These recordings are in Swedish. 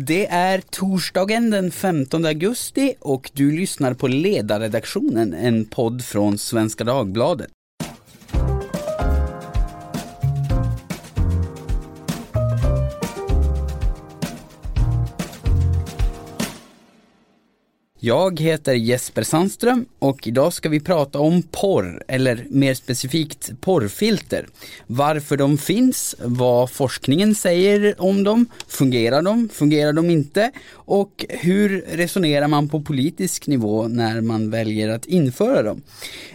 Det är torsdagen den 15 augusti och du lyssnar på Ledarredaktionen, en podd från Svenska Dagbladet. Jag heter Jesper Sandström och idag ska vi prata om porr, eller mer specifikt porrfilter. Varför de finns, vad forskningen säger om dem, fungerar de, fungerar de inte och hur resonerar man på politisk nivå när man väljer att införa dem.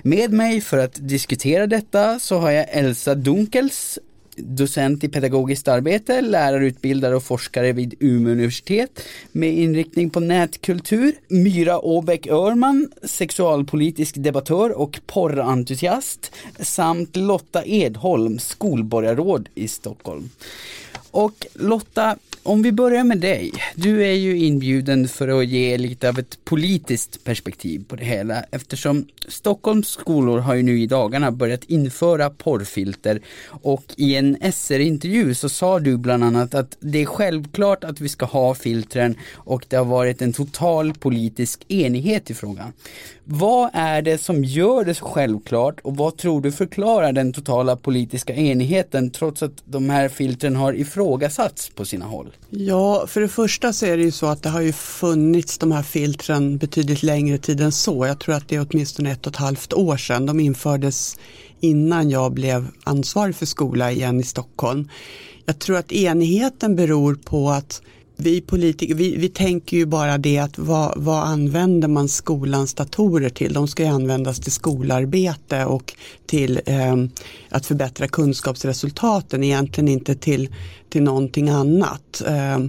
Med mig för att diskutera detta så har jag Elsa Dunkels docent i pedagogiskt arbete, lärarutbildare och forskare vid Umeå universitet med inriktning på nätkultur. Myra Åbäck Örman, sexualpolitisk debattör och porrentusiast samt Lotta Edholm, skolborgarråd i Stockholm. Och Lotta, om vi börjar med dig. Du är ju inbjuden för att ge lite av ett politiskt perspektiv på det hela eftersom Stockholms skolor har ju nu i dagarna börjat införa porrfilter och i en SR-intervju så sa du bland annat att det är självklart att vi ska ha filtren och det har varit en total politisk enighet i frågan. Vad är det som gör det så självklart och vad tror du förklarar den totala politiska enigheten trots att de här filtren har ifrån ifrågasatts på sina håll? Ja, för det första så är det ju så att det har ju funnits de här filtren betydligt längre tid än så. Jag tror att det är åtminstone ett och ett halvt år sedan. De infördes innan jag blev ansvarig för skola igen i Stockholm. Jag tror att enigheten beror på att vi politiker, vi, vi tänker ju bara det att vad, vad använder man skolans datorer till? De ska ju användas till skolarbete och till eh, att förbättra kunskapsresultaten, egentligen inte till, till någonting annat. Eh,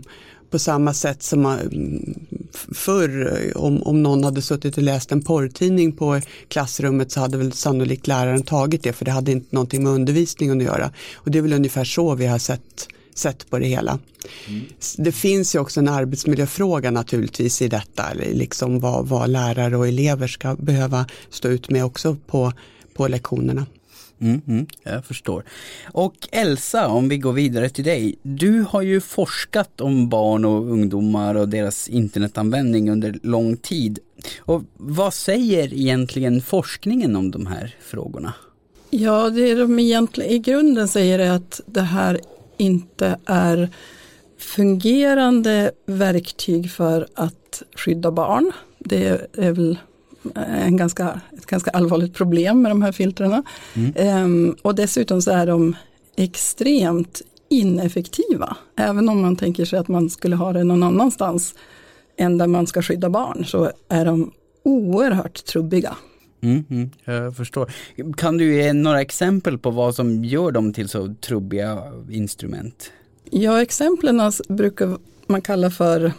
på samma sätt som förr, om, om någon hade suttit och läst en porrtidning på klassrummet så hade väl sannolikt läraren tagit det för det hade inte någonting med undervisningen att göra. Och det är väl ungefär så vi har sett sett på det hela. Mm. Det finns ju också en arbetsmiljöfråga naturligtvis i detta, liksom vad, vad lärare och elever ska behöva stå ut med också på, på lektionerna. Mm, mm, jag förstår. Och Elsa, om vi går vidare till dig. Du har ju forskat om barn och ungdomar och deras internetanvändning under lång tid. Och vad säger egentligen forskningen om de här frågorna? Ja, det de egentligen i grunden säger är att det här inte är fungerande verktyg för att skydda barn. Det är väl en ganska, ett ganska allvarligt problem med de här filtrerna. Mm. Ehm, och dessutom så är de extremt ineffektiva. Även om man tänker sig att man skulle ha det någon annanstans än där man ska skydda barn så är de oerhört trubbiga. Mm, mm, jag förstår. Kan du ge några exempel på vad som gör dem till så trubbiga instrument? Ja, exemplen brukar man kalla för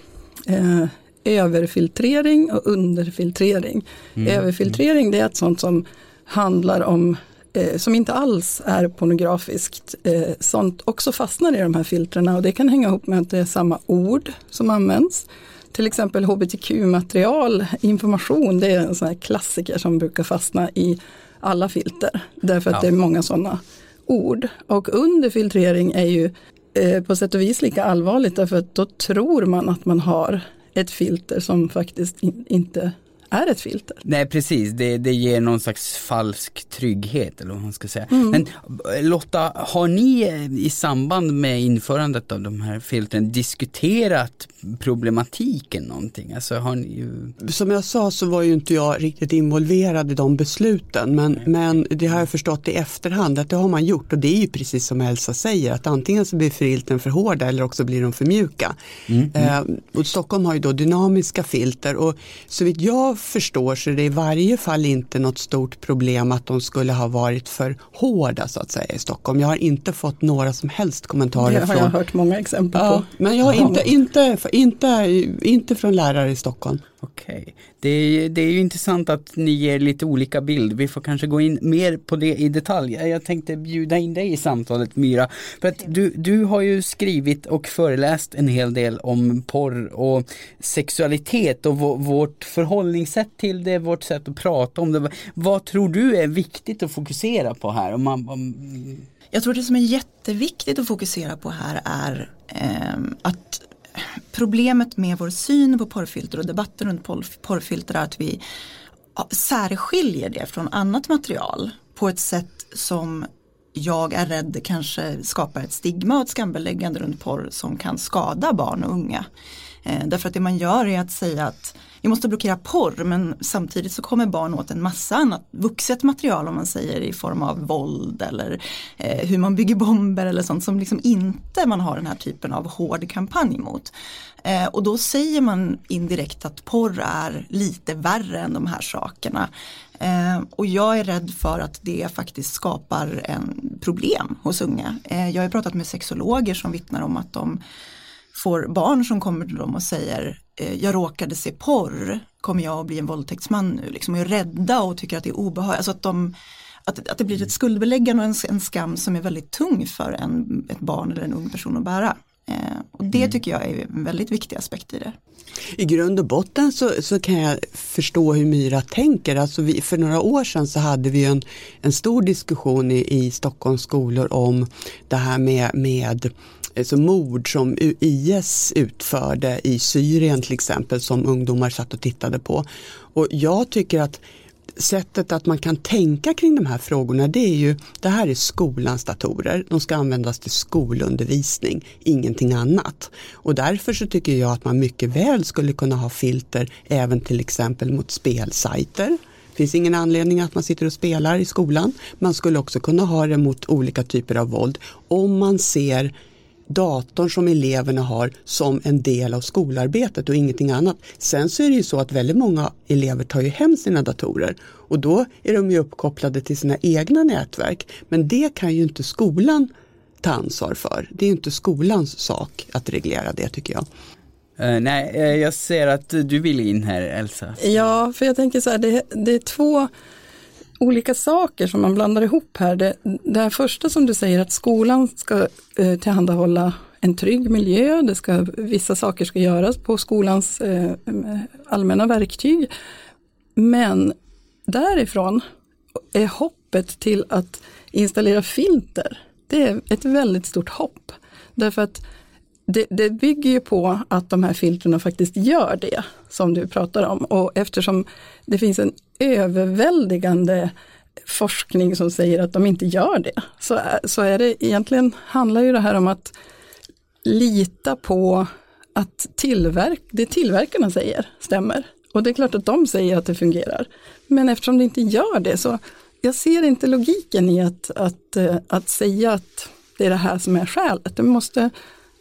eh, överfiltrering och underfiltrering. Mm. Överfiltrering det är ett sånt som handlar om eh, som inte alls är pornografiskt. Eh, sånt också fastnar i de här filtrerna och det kan hänga ihop med att det är samma ord som används till exempel hbtq-material, information, det är en sån här klassiker som brukar fastna i alla filter. Därför att ja. det är många sådana ord. Och underfiltrering är ju eh, på sätt och vis lika allvarligt därför att då tror man att man har ett filter som faktiskt in, inte är ett filter. Nej precis, det, det ger någon slags falsk trygghet eller vad man ska säga. Mm. Men Lotta, har ni eh, i samband med införandet av de här filtren diskuterat problematiken någonting? Alltså, har ni. Som jag sa så var ju inte jag riktigt involverad i de besluten men, men det har jag förstått i efterhand att det har man gjort och det är ju precis som Elsa säger att antingen så blir filtren för hårda eller också blir de för mjuka. Mm, mm. Eh, och Stockholm har ju då dynamiska filter och så vitt jag förstår så är det i varje fall inte något stort problem att de skulle ha varit för hårda så att säga i Stockholm. Jag har inte fått några som helst kommentarer. Det har från... jag hört många exempel på. Ja, men jag har inte, inte, inte, inte från lärare i Stockholm. Okej, okay. det, det är ju intressant att ni ger lite olika bild. Vi får kanske gå in mer på det i detalj. Jag tänkte bjuda in dig i samtalet Myra. För att du, du har ju skrivit och föreläst en hel del om porr och sexualitet och vårt förhållningssätt till det, vårt sätt att prata om det. Vad tror du är viktigt att fokusera på här? Om man, om... Jag tror det som är jätteviktigt att fokusera på här är eh, att problemet med vår syn på porrfilter och debatten runt porrfilter är att vi särskiljer det från annat material på ett sätt som jag är rädd kanske skapar ett stigma och ett skambeläggande runt porr som kan skada barn och unga. Eh, därför att det man gör är att säga att vi måste blockera porr men samtidigt så kommer barn åt en massa annat vuxet material om man säger i form av våld eller eh, hur man bygger bomber eller sånt som liksom inte man har den här typen av hård kampanj mot. Eh, och då säger man indirekt att porr är lite värre än de här sakerna. Eh, och jag är rädd för att det faktiskt skapar en problem hos unga. Eh, jag har pratat med sexologer som vittnar om att de får barn som kommer till dem och säger eh, jag råkade se porr, kommer jag att bli en våldtäktsman nu? Liksom, och är rädda och tycker att det är obehagligt. Alltså att, de, att, att det blir ett skuldbeläggande och en, en skam som är väldigt tung för en, ett barn eller en ung person att bära. Eh, och det mm. tycker jag är en väldigt viktig aspekt i det. I grund och botten så, så kan jag förstå hur Myra tänker. Alltså vi, för några år sedan så hade vi en, en stor diskussion i, i Stockholms skolor om det här med, med alltså mord som IS utförde i Syrien till exempel som ungdomar satt och tittade på. Och jag tycker att sättet att man kan tänka kring de här frågorna det är ju, det här är skolans datorer, de ska användas till skolundervisning, ingenting annat. Och därför så tycker jag att man mycket väl skulle kunna ha filter även till exempel mot spelsajter. Det finns ingen anledning att man sitter och spelar i skolan. Man skulle också kunna ha det mot olika typer av våld om man ser datorn som eleverna har som en del av skolarbetet och ingenting annat. Sen så är det ju så att väldigt många elever tar ju hem sina datorer och då är de ju uppkopplade till sina egna nätverk. Men det kan ju inte skolan ta ansvar för. Det är inte skolans sak att reglera det tycker jag. Uh, nej, uh, jag ser att du vill in här Elsa. Ja, för jag tänker så här, det, det är två olika saker som man blandar ihop här. Det, det här första som du säger att skolan ska eh, tillhandahålla en trygg miljö, det ska, vissa saker ska göras på skolans eh, allmänna verktyg. Men därifrån är hoppet till att installera filter, det är ett väldigt stort hopp. Därför att det, det, bygger ju på att de här filtrerna faktiskt gör det som du pratar om och eftersom det finns en överväldigande forskning som säger att de inte gör det, så, så är det egentligen handlar ju det här om att lita på att tillverk, det tillverkarna säger stämmer. Och det är klart att de säger att det fungerar. Men eftersom det inte gör det så jag ser inte logiken i att, att, eh, att säga att det är det här som är skälet. Du måste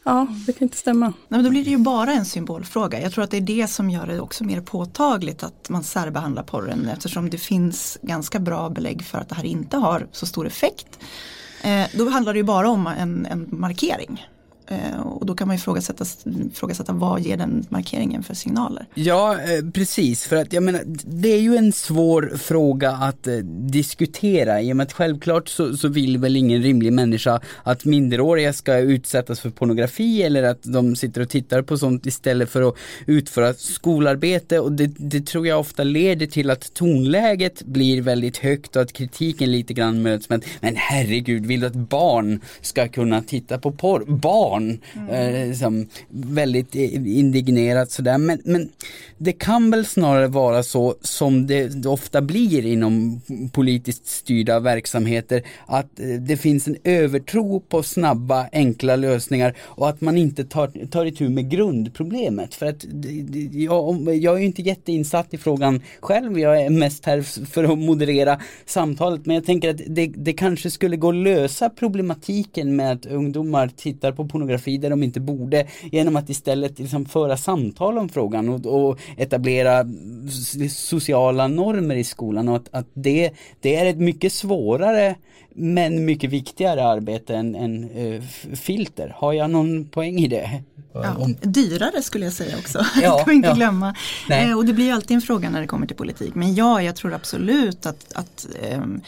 Ja, det kan inte stämma. Nej, men då blir det ju bara en symbolfråga. Jag tror att det är det som gör det också mer påtagligt att man särbehandlar porren eftersom det finns ganska bra belägg för att det här inte har så stor effekt. Eh, då handlar det ju bara om en, en markering. Eh, och då kan man ju ifrågasätta, ifrågasätta vad ger den markeringen för signaler? Ja, eh, precis. För att jag menar, det är ju en svår fråga att eh, diskutera i och med att självklart så, så vill väl ingen rimlig människa att minderåriga ska utsättas för pornografi eller att de sitter och tittar på sånt istället för att utföra skolarbete och det, det tror jag ofta leder till att tonläget blir väldigt högt och att kritiken lite grann möts med men herregud, vill du att barn ska kunna titta på porr? Barn? Barn. Mm. Eh, liksom, väldigt indignerat sådär. Men, men det kan väl snarare vara så som det ofta blir inom politiskt styrda verksamheter. Att eh, det finns en övertro på snabba enkla lösningar och att man inte tar, tar itu med grundproblemet. För att jag, jag är inte jätteinsatt i frågan själv. Jag är mest här för att moderera samtalet. Men jag tänker att det, det kanske skulle gå att lösa problematiken med att ungdomar tittar på pornografi pornografi där de inte borde genom att istället liksom föra samtal om frågan och, och etablera sociala normer i skolan och att, att det, det är ett mycket svårare men mycket viktigare arbete än, än uh, filter. Har jag någon poäng i det? Ja, dyrare skulle jag säga också, ja, ska vi inte ja. glömma. Eh, och det blir alltid en fråga när det kommer till politik. Men ja, jag tror absolut att, att um,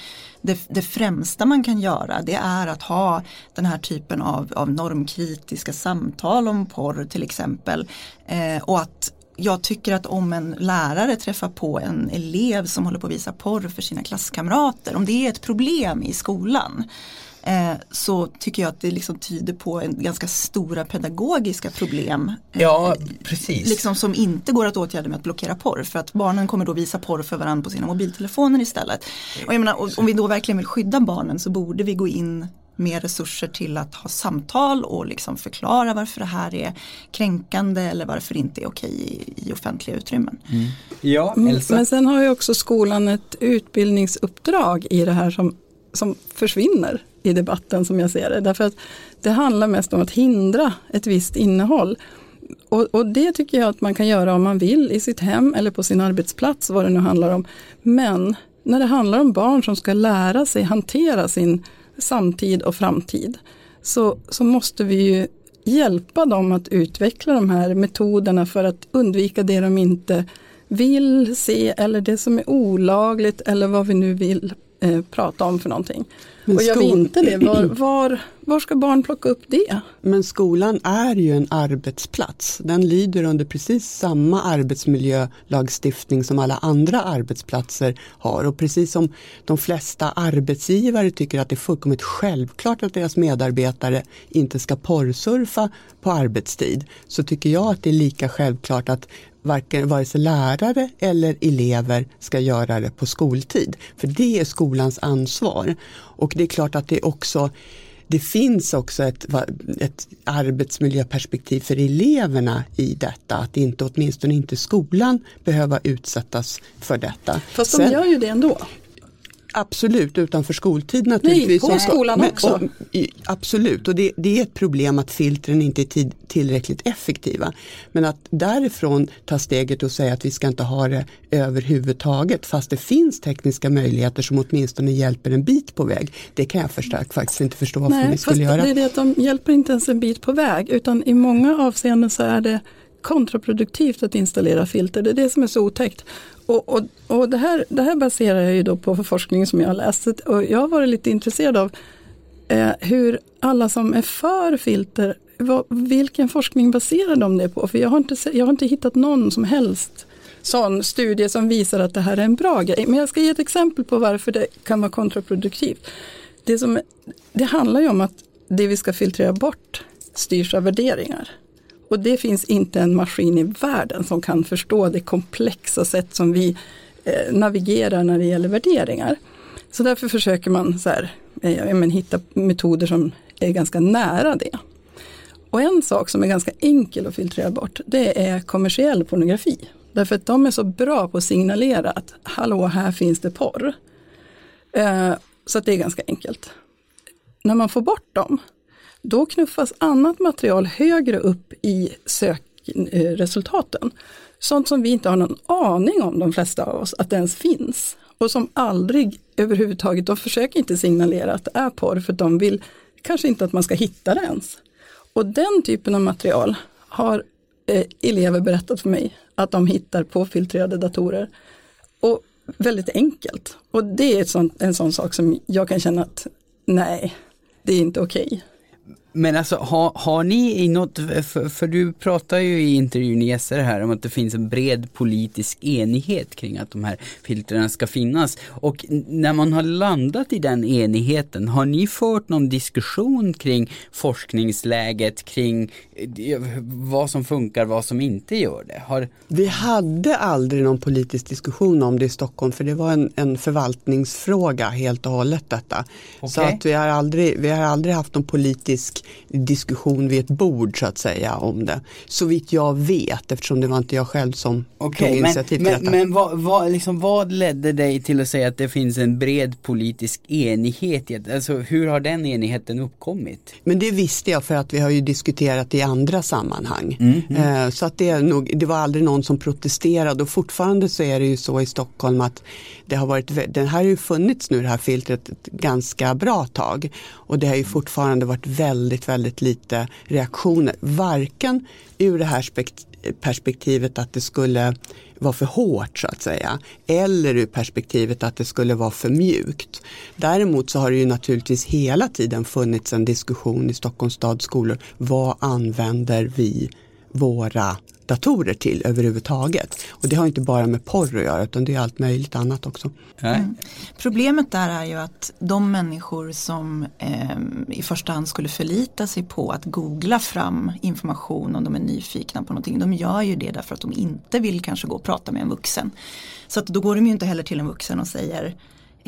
det, det, främsta man kan göra det är att ha den här typen av, av normkritiska samtal om porr till exempel. Eh, och att jag tycker att om en lärare träffar på en elev som håller på att visa porr för sina klasskamrater, om det är ett problem i skolan eh, så tycker jag att det liksom tyder på en ganska stora pedagogiska problem. Ja, precis. Liksom som inte går att åtgärda med att blockera porr för att barnen kommer då visa porr för varandra på sina mobiltelefoner istället. Och jag menar, om vi då verkligen vill skydda barnen så borde vi gå in mer resurser till att ha samtal och liksom förklara varför det här är kränkande eller varför det inte är okej i, i offentliga utrymmen. Mm. Ja, Elsa. Men sen har ju också skolan ett utbildningsuppdrag i det här som, som försvinner i debatten som jag ser det. Därför att det handlar mest om att hindra ett visst innehåll. Och, och, det tycker jag att man kan göra om man vill i sitt hem eller på sin arbetsplats, vad det nu handlar om. Men när det handlar om barn som ska lära sig hantera sin samtid och framtid så, så måste vi ju hjälpa dem att utveckla de här metoderna för att undvika det de inte vill se eller det som är olagligt eller vad vi nu vill eh, prata om för någonting. Men och gör vi inte det, var, var, var ska barn plocka upp det? Men skolan är ju en arbetsplats. Den lyder under precis samma arbetsmiljölagstiftning som alla andra arbetsplatser har. Och precis som de flesta arbetsgivare tycker att det är fullkomligt självklart att deras medarbetare inte ska porrsurfa på arbetstid så tycker jag att det är lika självklart att varken vare sig lärare eller elever ska göra det på skoltid. För det är skolans ansvar. Och det är klart att det också det finns också ett, ett arbetsmiljöperspektiv för eleverna i detta. Att inte åtminstone inte skolan behöva utsättas för detta. Fast de Sen, gör ju det ändå. Absolut, utanför skoltid naturligtvis. Nej, på skolan men, också. Och, absolut, och det, det, är ett problem att filtren inte är tid, tillräckligt effektiva. Men att därifrån ta steget och säga att vi ska inte ha det överhuvudtaget fast det finns tekniska möjligheter som åtminstone hjälper en bit på väg. Det kan jag förstärkt faktiskt inte förstå varför Nej, vi skulle göra. Det är det att de hjälper inte ens en bit på väg utan i många avseenden så är det kontraproduktivt att installera filter. Det är det som är så otäckt. Och, och, och det, här, det här baserar jag ju då på forskning som jag har läst. Och jag har varit lite intresserad av eh, hur alla som är för filter, vad, vilken forskning baserar de det på? För jag har, inte, jag har inte hittat någon som helst sån studie som visar att det här är en bra grej. Men jag ska ge ett exempel på varför det kan vara kontraproduktivt. Det, som, det handlar ju om att det vi ska filtrera bort styrs av värderingar. Och det finns inte en maskin i världen som kan förstå det komplexa sätt som vi eh, navigerar när det gäller värderingar. Så därför försöker man så här, eh, men, hitta metoder som är ganska nära det. Och en sak som är ganska enkel att filtrera bort, det är kommersiell pornografi. Därför att de är så bra på att signalera att hallå, här finns det porr. Eh, så att det är ganska enkelt. När man får bort dem, då knuffas annat material högre upp i sökresultaten. Eh, sånt som vi inte har någon aning om, de flesta av oss, att det ens finns. Och som aldrig överhuvudtaget, de försöker inte signalera att det är porr, för de vill kanske inte att man ska hitta det ens. Och den typen av material har eh, elever berättat för mig att de hittar på filtrerade datorer. Och väldigt enkelt. Och det är sånt, en sån sak som jag kan känna att nej, det är inte okej. Okay. Men alltså har, har ni i något, för, för, du pratar ju i intervjun i SR här om att det finns en bred politisk enighet kring att de här filtrerna ska finnas. Och när man har landat i den enigheten, har ni fört någon diskussion kring forskningsläget, kring eh, vad som funkar, vad som inte gör det? Har... Vi hade aldrig någon politisk diskussion om det i Stockholm för det var en, en förvaltningsfråga helt och hållet detta. Okay. Så att vi har, aldrig, vi har aldrig haft någon politisk diskussion vid ett bord så att säga om det. Så vitt jag vet eftersom det var inte jag själv som okay, tog initiativ men, till detta. Men vad, vad, liksom, vad ledde dig till att säga att det finns en bred politisk enighet? Alltså, hur har den enigheten uppkommit? Men det visste jag för att vi har ju diskuterat i andra sammanhang. Mm, mm. Så att det, är nog, det var aldrig någon som protesterade och fortfarande så är det ju så i Stockholm att det har varit, den här har ju funnits nu det här filtret ett ganska bra tag och det har ju fortfarande varit väldigt, väldigt lite reaktioner. Varken ur det här perspektivet att det skulle vara för hårt så att säga. Eller ur perspektivet att det skulle vara för mjukt. Däremot så har det ju naturligtvis hela tiden funnits en diskussion i Stockholms stads skolor. Vad använder vi våra datorer till överhuvudtaget. Och det har inte bara med porr att göra utan det är allt möjligt annat också. Mm. Problemet där är ju att de människor som eh, i första hand skulle förlita sig på att googla fram information om de är nyfikna på någonting. De gör ju det därför att de inte vill kanske gå och prata med en vuxen. Så att då går de ju inte heller till en vuxen och säger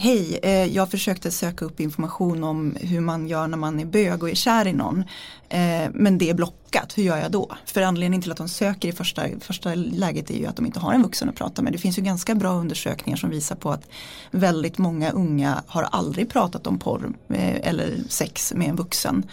Hej, eh, jag försökte söka upp information om hur man gör när man är bög och är kär i någon. Eh, men det är blockat, hur gör jag då? För anledningen till att de söker i första, första läget är ju att de inte har en vuxen att prata med. Det finns ju ganska bra undersökningar som visar på att väldigt många unga har aldrig pratat om porr eh, eller sex med en vuxen eh,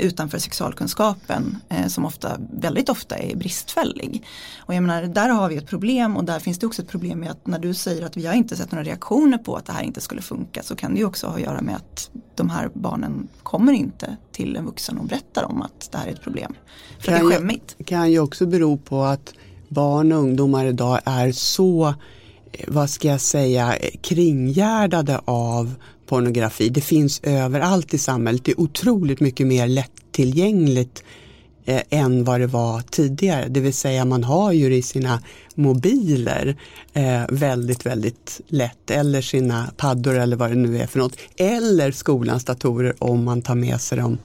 utanför sexualkunskapen eh, som ofta, väldigt ofta är bristfällig. Och jag menar, där har vi ett problem och där finns det också ett problem med att när du säger att vi har inte sett några reaktioner på att det här inte skulle funka så kan det ju också ha att göra med att de här barnen kommer inte till en vuxen och berättar om att det här är ett problem. För det är skämmigt. Det kan ju också bero på att barn och ungdomar idag är så eh, vad ska jag säga, kringgärdade av pornografi. Det finns överallt i samhället. Det är otroligt mycket mer lättillgängligt eh, än vad det var tidigare. Det vill säga man har ju det i sina mobiler eh, väldigt, väldigt lätt. Eller sina paddor eller vad det nu är för något. Eller skolans datorer om man tar med sig dem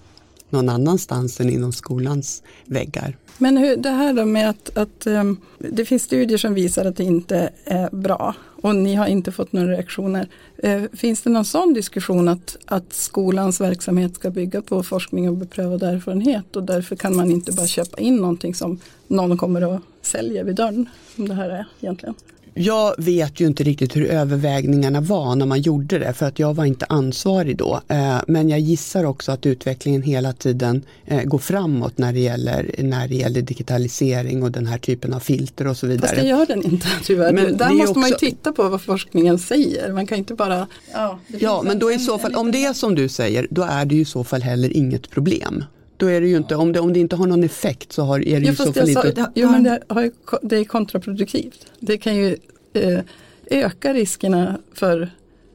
någon annanstans än inom skolans väggar. Men hur, det här då med att, att um, det finns studier som visar att det inte är bra och ni har inte fått några reaktioner. Uh, finns det någon sån diskussion att, att skolans verksamhet ska bygga på forskning och beprövad erfarenhet och därför kan man inte bara köpa in någonting som någon kommer att sälja vid dörren, som det här är egentligen? Jag vet ju inte riktigt hur övervägningarna var när man gjorde det för att jag var inte ansvarig då. Eh, men jag gissar också att utvecklingen hela tiden eh, går framåt när det, gäller, när det gäller digitalisering och den här typen av filter och så vidare. Fast det gör den inte tyvärr. Men Där måste också... man ju titta på vad forskningen säger. Man kan inte bara... Ja, ja men då i så fall, om det är som du säger, då är det ju i så fall heller inget problem. Då är det ju inte, om det, om det inte har någon effekt så har, är det ju så fall inte... Det, jo men det, har, det är kontraproduktivt. Det kan ju eh, öka riskerna för,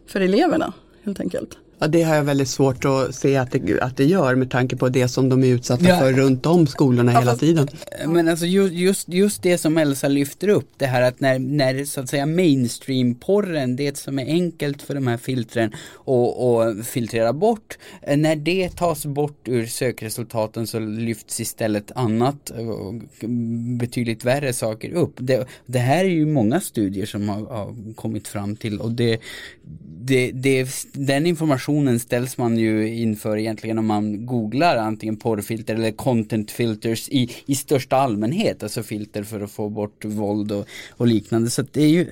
för eleverna helt enkelt. Ja, det har jag väldigt svårt att se att det, att det gör med tanke på det som de är utsatta ja. för runt om skolorna ja, hela fast, tiden. Men alltså just, just det som Elsa lyfter upp, det här att när, när så att säga mainstream-porren, det som är enkelt för de här filtren att filtrera bort, när det tas bort ur sökresultaten så lyfts istället annat, betydligt värre saker upp. Det, det här är ju många studier som har, har kommit fram till och det, det, det, den informationen ställs man ju inför egentligen om man googlar antingen porrfilter eller content filters i, i största allmänhet, alltså filter för att få bort våld och, och liknande. Så det är ju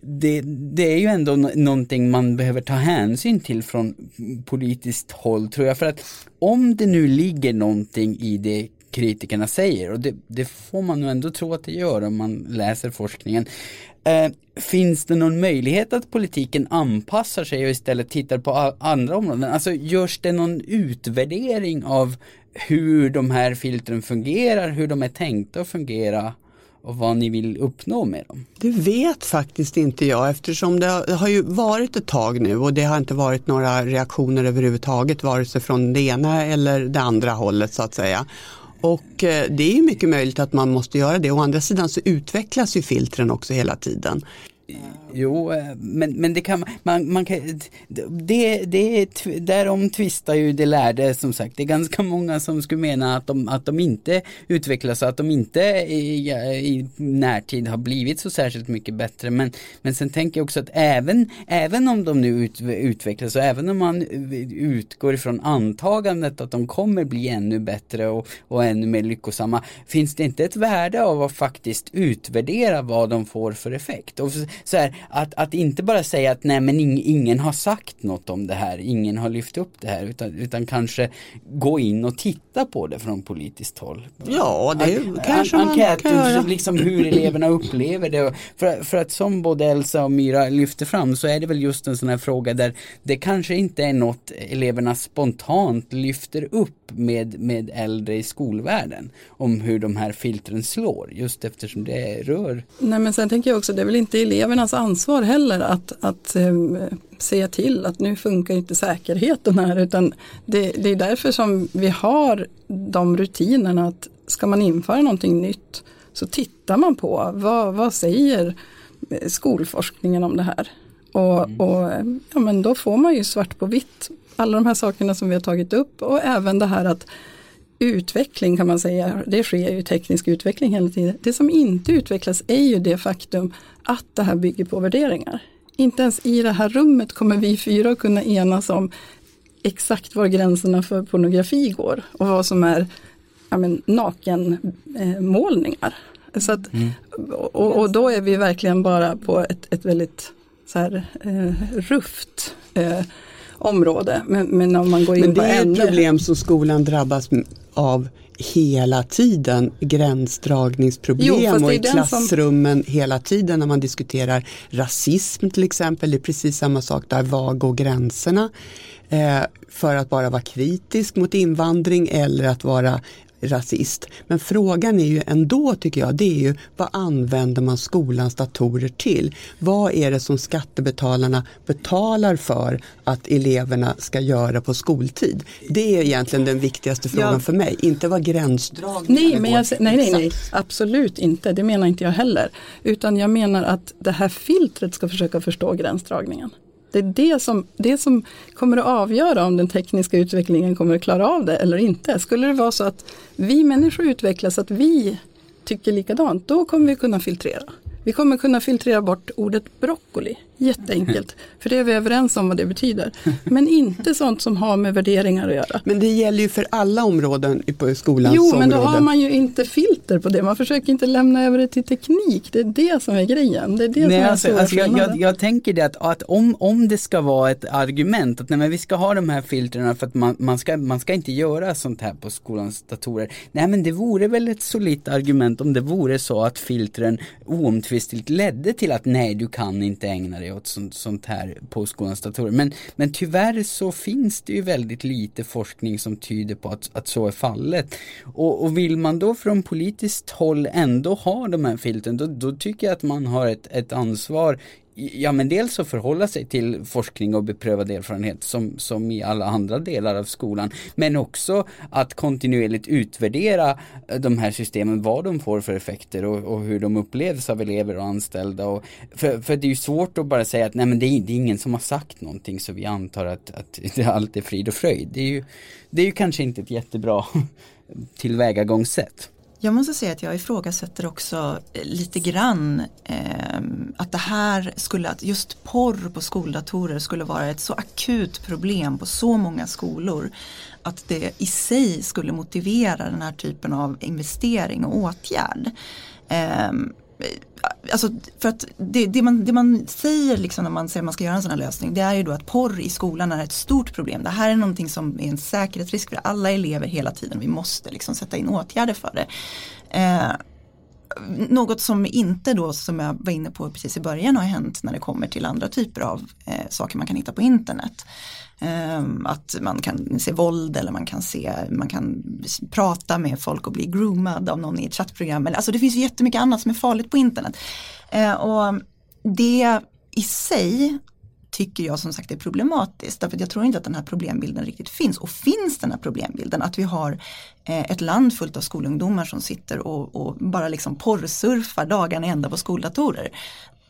det, det är ju ändå någonting man behöver ta hänsyn till från politiskt håll tror jag. För att om det nu ligger någonting i det kritikerna säger och det, det, får man nog ändå tro att det gör om man läser forskningen. Eh, finns det någon möjlighet att politiken anpassar sig och istället tittar på andra områden? Alltså görs det någon utvärdering av hur de här filtren fungerar, hur de är tänkta att fungera? och vad ni vill uppnå med dem? Det vet faktiskt inte jag eftersom det har ju varit ett tag nu och det har inte varit några reaktioner överhuvudtaget vare sig från det ena eller det andra hållet så att säga. Och eh, det är mycket möjligt att man måste göra det. Å andra sidan så utvecklas ju filtren också hela tiden. Jo, eh, men, men det kan man, man kan, det, det, därom tvistar ju det lärde som sagt. Det är ganska många som skulle mena att de, att de inte utvecklas och att de inte i, i närtid har blivit så särskilt mycket bättre. Men, men sen tänker jag också att även, även om de nu ut, utvecklas och även om man utgår ifrån antagandet att de kommer bli ännu bättre och, och ännu mer lyckosamma. Finns det inte ett värde av att faktiskt utvärdera vad de får för effekt? Och så här, att, att inte bara säga att nej men ingen har sagt något om det här, ingen har lyft upp det här utan, utan kanske gå in och titta på det från politiskt håll. Ja, det An kanske man enkät, kan göra. Liksom hur eleverna upplever det. För, för att som både Elsa och Myra lyfter fram så är det väl just en sån här fråga där det kanske inte är något eleverna spontant lyfter upp med, med äldre i skolvärlden om hur de här filtren slår just eftersom det rör. Nej men sen tänker jag också det är väl inte elevernas ansvar heller att, att um, säga till att nu funkar inte säkerheten här utan det, det är därför som vi har de rutinerna att ska man införa någonting nytt så tittar man på vad, vad säger skolforskningen om det här. Och, mm. och ja, men då får man ju svart på vitt alla de här sakerna som vi har tagit upp och även det här att utveckling kan man säga, det sker ju teknisk utveckling hela tiden. Det som inte utvecklas är ju det faktum att det här bygger på värderingar. Inte ens i det här rummet kommer vi fyra kunna enas om exakt var gränserna för pornografi går och vad som är ja, men, nakenmålningar. Eh, så att, mm. och, och, då är vi verkligen bara på ett, ett väldigt så här, eh, rufft eh, område. Men, men om man går in men det på är ett problem som skolan drabbas av hela tiden gränsdragningsproblem jo, och i klassrummen som... hela tiden när man diskuterar rasism till exempel. Det är precis samma sak där, var går gränserna? Eh, för att bara vara kritisk mot invandring eller att vara rasist. Men frågan är ju ändå tycker jag, det är ju vad använder man skolans datorer till? Vad är det som skattebetalarna betalar för att eleverna ska göra på skoltid? Det är egentligen den viktigaste frågan ja. för mig, inte vad gränsdragningen nej, men jag, nej, nej, nej, absolut inte, det menar inte jag heller. Utan jag menar att det här filtret ska försöka förstå gränsdragningen. Det är det som, det som kommer att avgöra om den tekniska utvecklingen kommer att klara av det eller inte. Skulle det vara så att vi människor utvecklas, att vi tycker likadant, då kommer vi kunna filtrera. Vi kommer kunna filtrera bort ordet broccoli, jätteenkelt. För det är vi överens om vad det betyder. Men inte sånt som har med värderingar att göra. Men det gäller ju för alla områden på skolans Jo, men då har man ju inte filter på det. Man försöker inte lämna över det till teknik. Det är det som är grejen. Det är det nej, som är alltså, alltså jag, jag, jag, tänker det att, att, om, om det ska vara ett argument att nej, men vi ska ha de här filtrerna för att man, man, ska, man ska inte göra sånt här på skolans datorer. Nej men det vore väl ett solitt argument om det vore så att filtren oomtvistligt ledde till att nej du kan inte ägna dig åt sånt, sånt här på skolans datorer. Men, men tyvärr så finns det ju väldigt lite forskning som tyder på att, att så är fallet. Och, och vill man då från politiskt håll ändå ha de här filtren då, då tycker jag att man har ett, ett ansvar Ja men dels att förhålla sig till forskning och beprövad erfarenhet som, som i alla andra delar av skolan. Men också att kontinuerligt utvärdera eh, de här systemen, vad de får för effekter och, och hur de upplevs av elever och anställda. Och, för, för det är ju svårt att bara säga att nej men det är, det är ingen som har sagt någonting så vi antar att, att allt är frid och fröjd. Det är ju, det är ju kanske inte ett jättebra tillvägagångssätt. Jag måste säga att jag ifrågasätter också eh, lite grann eh, att det här skulle, att just porr på skoldatorer skulle vara ett så akut problem på så många skolor att det i sig skulle motivera den här typen av investering och åtgärd. Eh, Alltså för att det, det, man, det man säger liksom när man säger att man ska göra en sån här lösning det är ju då att porr i skolan är ett stort problem. Det här är någonting som är en säkerhetsrisk för alla elever hela tiden. Vi måste liksom sätta in åtgärder för det. Eh, något som inte då som jag var inne på precis i början har hänt när det kommer till andra typer av eh, saker man kan hitta på internet. Ehm, att man kan se våld eller man kan se, man kan prata med folk och bli groomad av någon i ett chattprogram. Alltså det finns jättemycket annat som är farligt på internet. Ehm, och det i sig tycker jag som sagt är problematiskt. Därför att jag tror inte att den här problembilden riktigt finns. Och finns den här problembilden att vi har eh, ett land fullt av skolungdomar som sitter och, och bara liksom porrsurfar dagarna ända på skoldatorer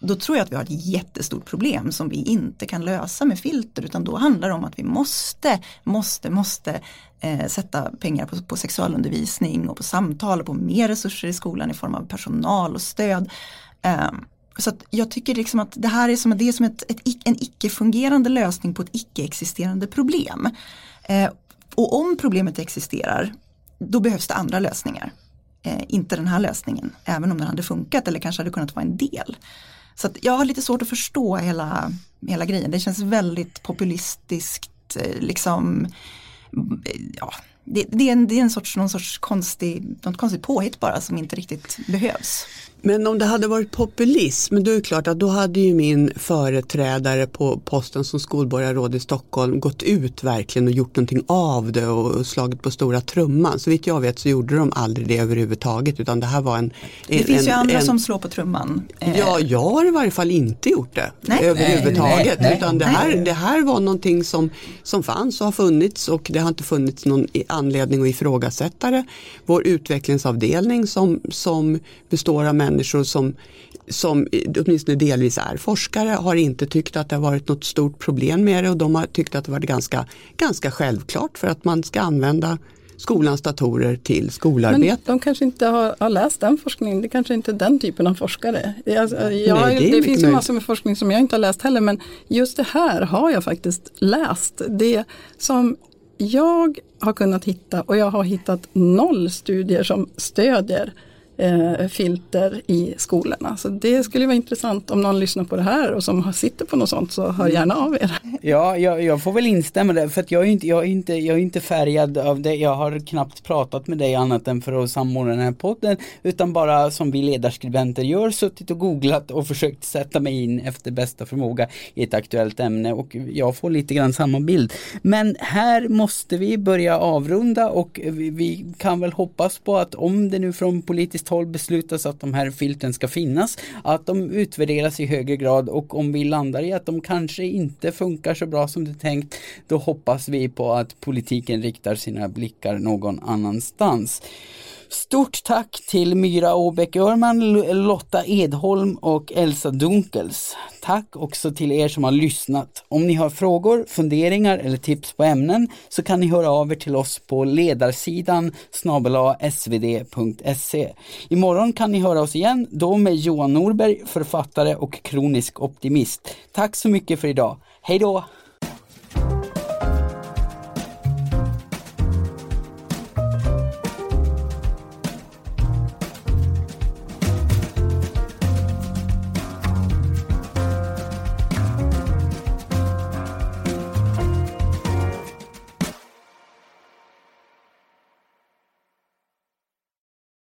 då tror jag att vi har ett jättestort problem som vi inte kan lösa med filter utan då handlar det om att vi måste, måste, måste eh, sätta pengar på, på sexualundervisning och på samtal och på mer resurser i skolan i form av personal och stöd. Eh, så jag tycker liksom att det här är som, det är som ett, ett, en icke-fungerande lösning på ett icke-existerande problem. Eh, och om problemet existerar, då behövs det andra lösningar. Eh, inte den här lösningen, även om den hade funkat eller kanske hade kunnat vara en del. Så jag har lite svårt att förstå hela, hela grejen. Det känns väldigt populistiskt, eh, liksom, eh, ja, det, det, är en, det är en sorts, någon sorts konstig, något konstigt påhitt bara som inte riktigt behövs. Men om det hade varit populism, då är det klart att då hade ju min företrädare på posten som skolborgarråd i Stockholm gått ut verkligen och gjort någonting av det och slagit på stora trumman. Så vitt jag vet så gjorde de aldrig det överhuvudtaget utan det här var en... Det en, finns ju en, andra en, som slår på trumman. Eh, Ja, jag har i varje fall inte gjort det Nej. överhuvudtaget. Nej, nej, utan det här, det här var någonting som, som fanns och har funnits och det har inte funnits någon anledning att ifrågasätta det. Vår utvecklingsavdelning som, som består av människor som, som åtminstone delvis är forskare har inte tyckt att det har varit något stort problem med det och de har tyckt att det varit ganska, ganska självklart för att man ska använda skolans datorer till Men skolarbete. de kanske inte har, har läst den forskningen, det kanske inte är den typen av forskare. Alltså, jag, det är det, mycket finns ju massor med forskning som jag inte har läst heller, men just det här har jag faktiskt läst. Det som jag har kunnat hitta, och jag har hittat noll studier som stödjer eh, filter i skolorna. Så det skulle vara intressant om någon lyssnar på det här och som har- sitter på något sånt så hör gärna av er. Ja, jag, jag får väl instämma där för att jag är, inte, jag, är inte, jag är inte färgad av det. Jag har knappt pratat med dig annat än för att samordna den här podden. Utan bara som vi ledarskribenter gör, suttit och googlat och försökt sätta mig in efter bästa förmåga i ett aktuellt ämne och jag får lite grann samma bild. Men här måste vi börja avrunda och vi, vi kan väl hoppas på att om det nu från politiskt håll beslutas att de här filtren ska finnas, att de utvärderas i högre grad och om vi landar i att de kanske inte funkar så bra som det är tänkt, då hoppas vi på att politiken riktar sina blickar någon annanstans. Stort tack till Myra Åbäck Örman, Lotta Edholm och Elsa Dunkels. Tack också till er som har lyssnat. Om ni har frågor, funderingar eller tips på ämnen så kan ni höra av er till oss på ledarsidan snabel-a svd.se. Imorgon kan ni höra oss igen, då med Johan Norberg, författare och kronisk optimist. Tack så mycket för idag. Hej då!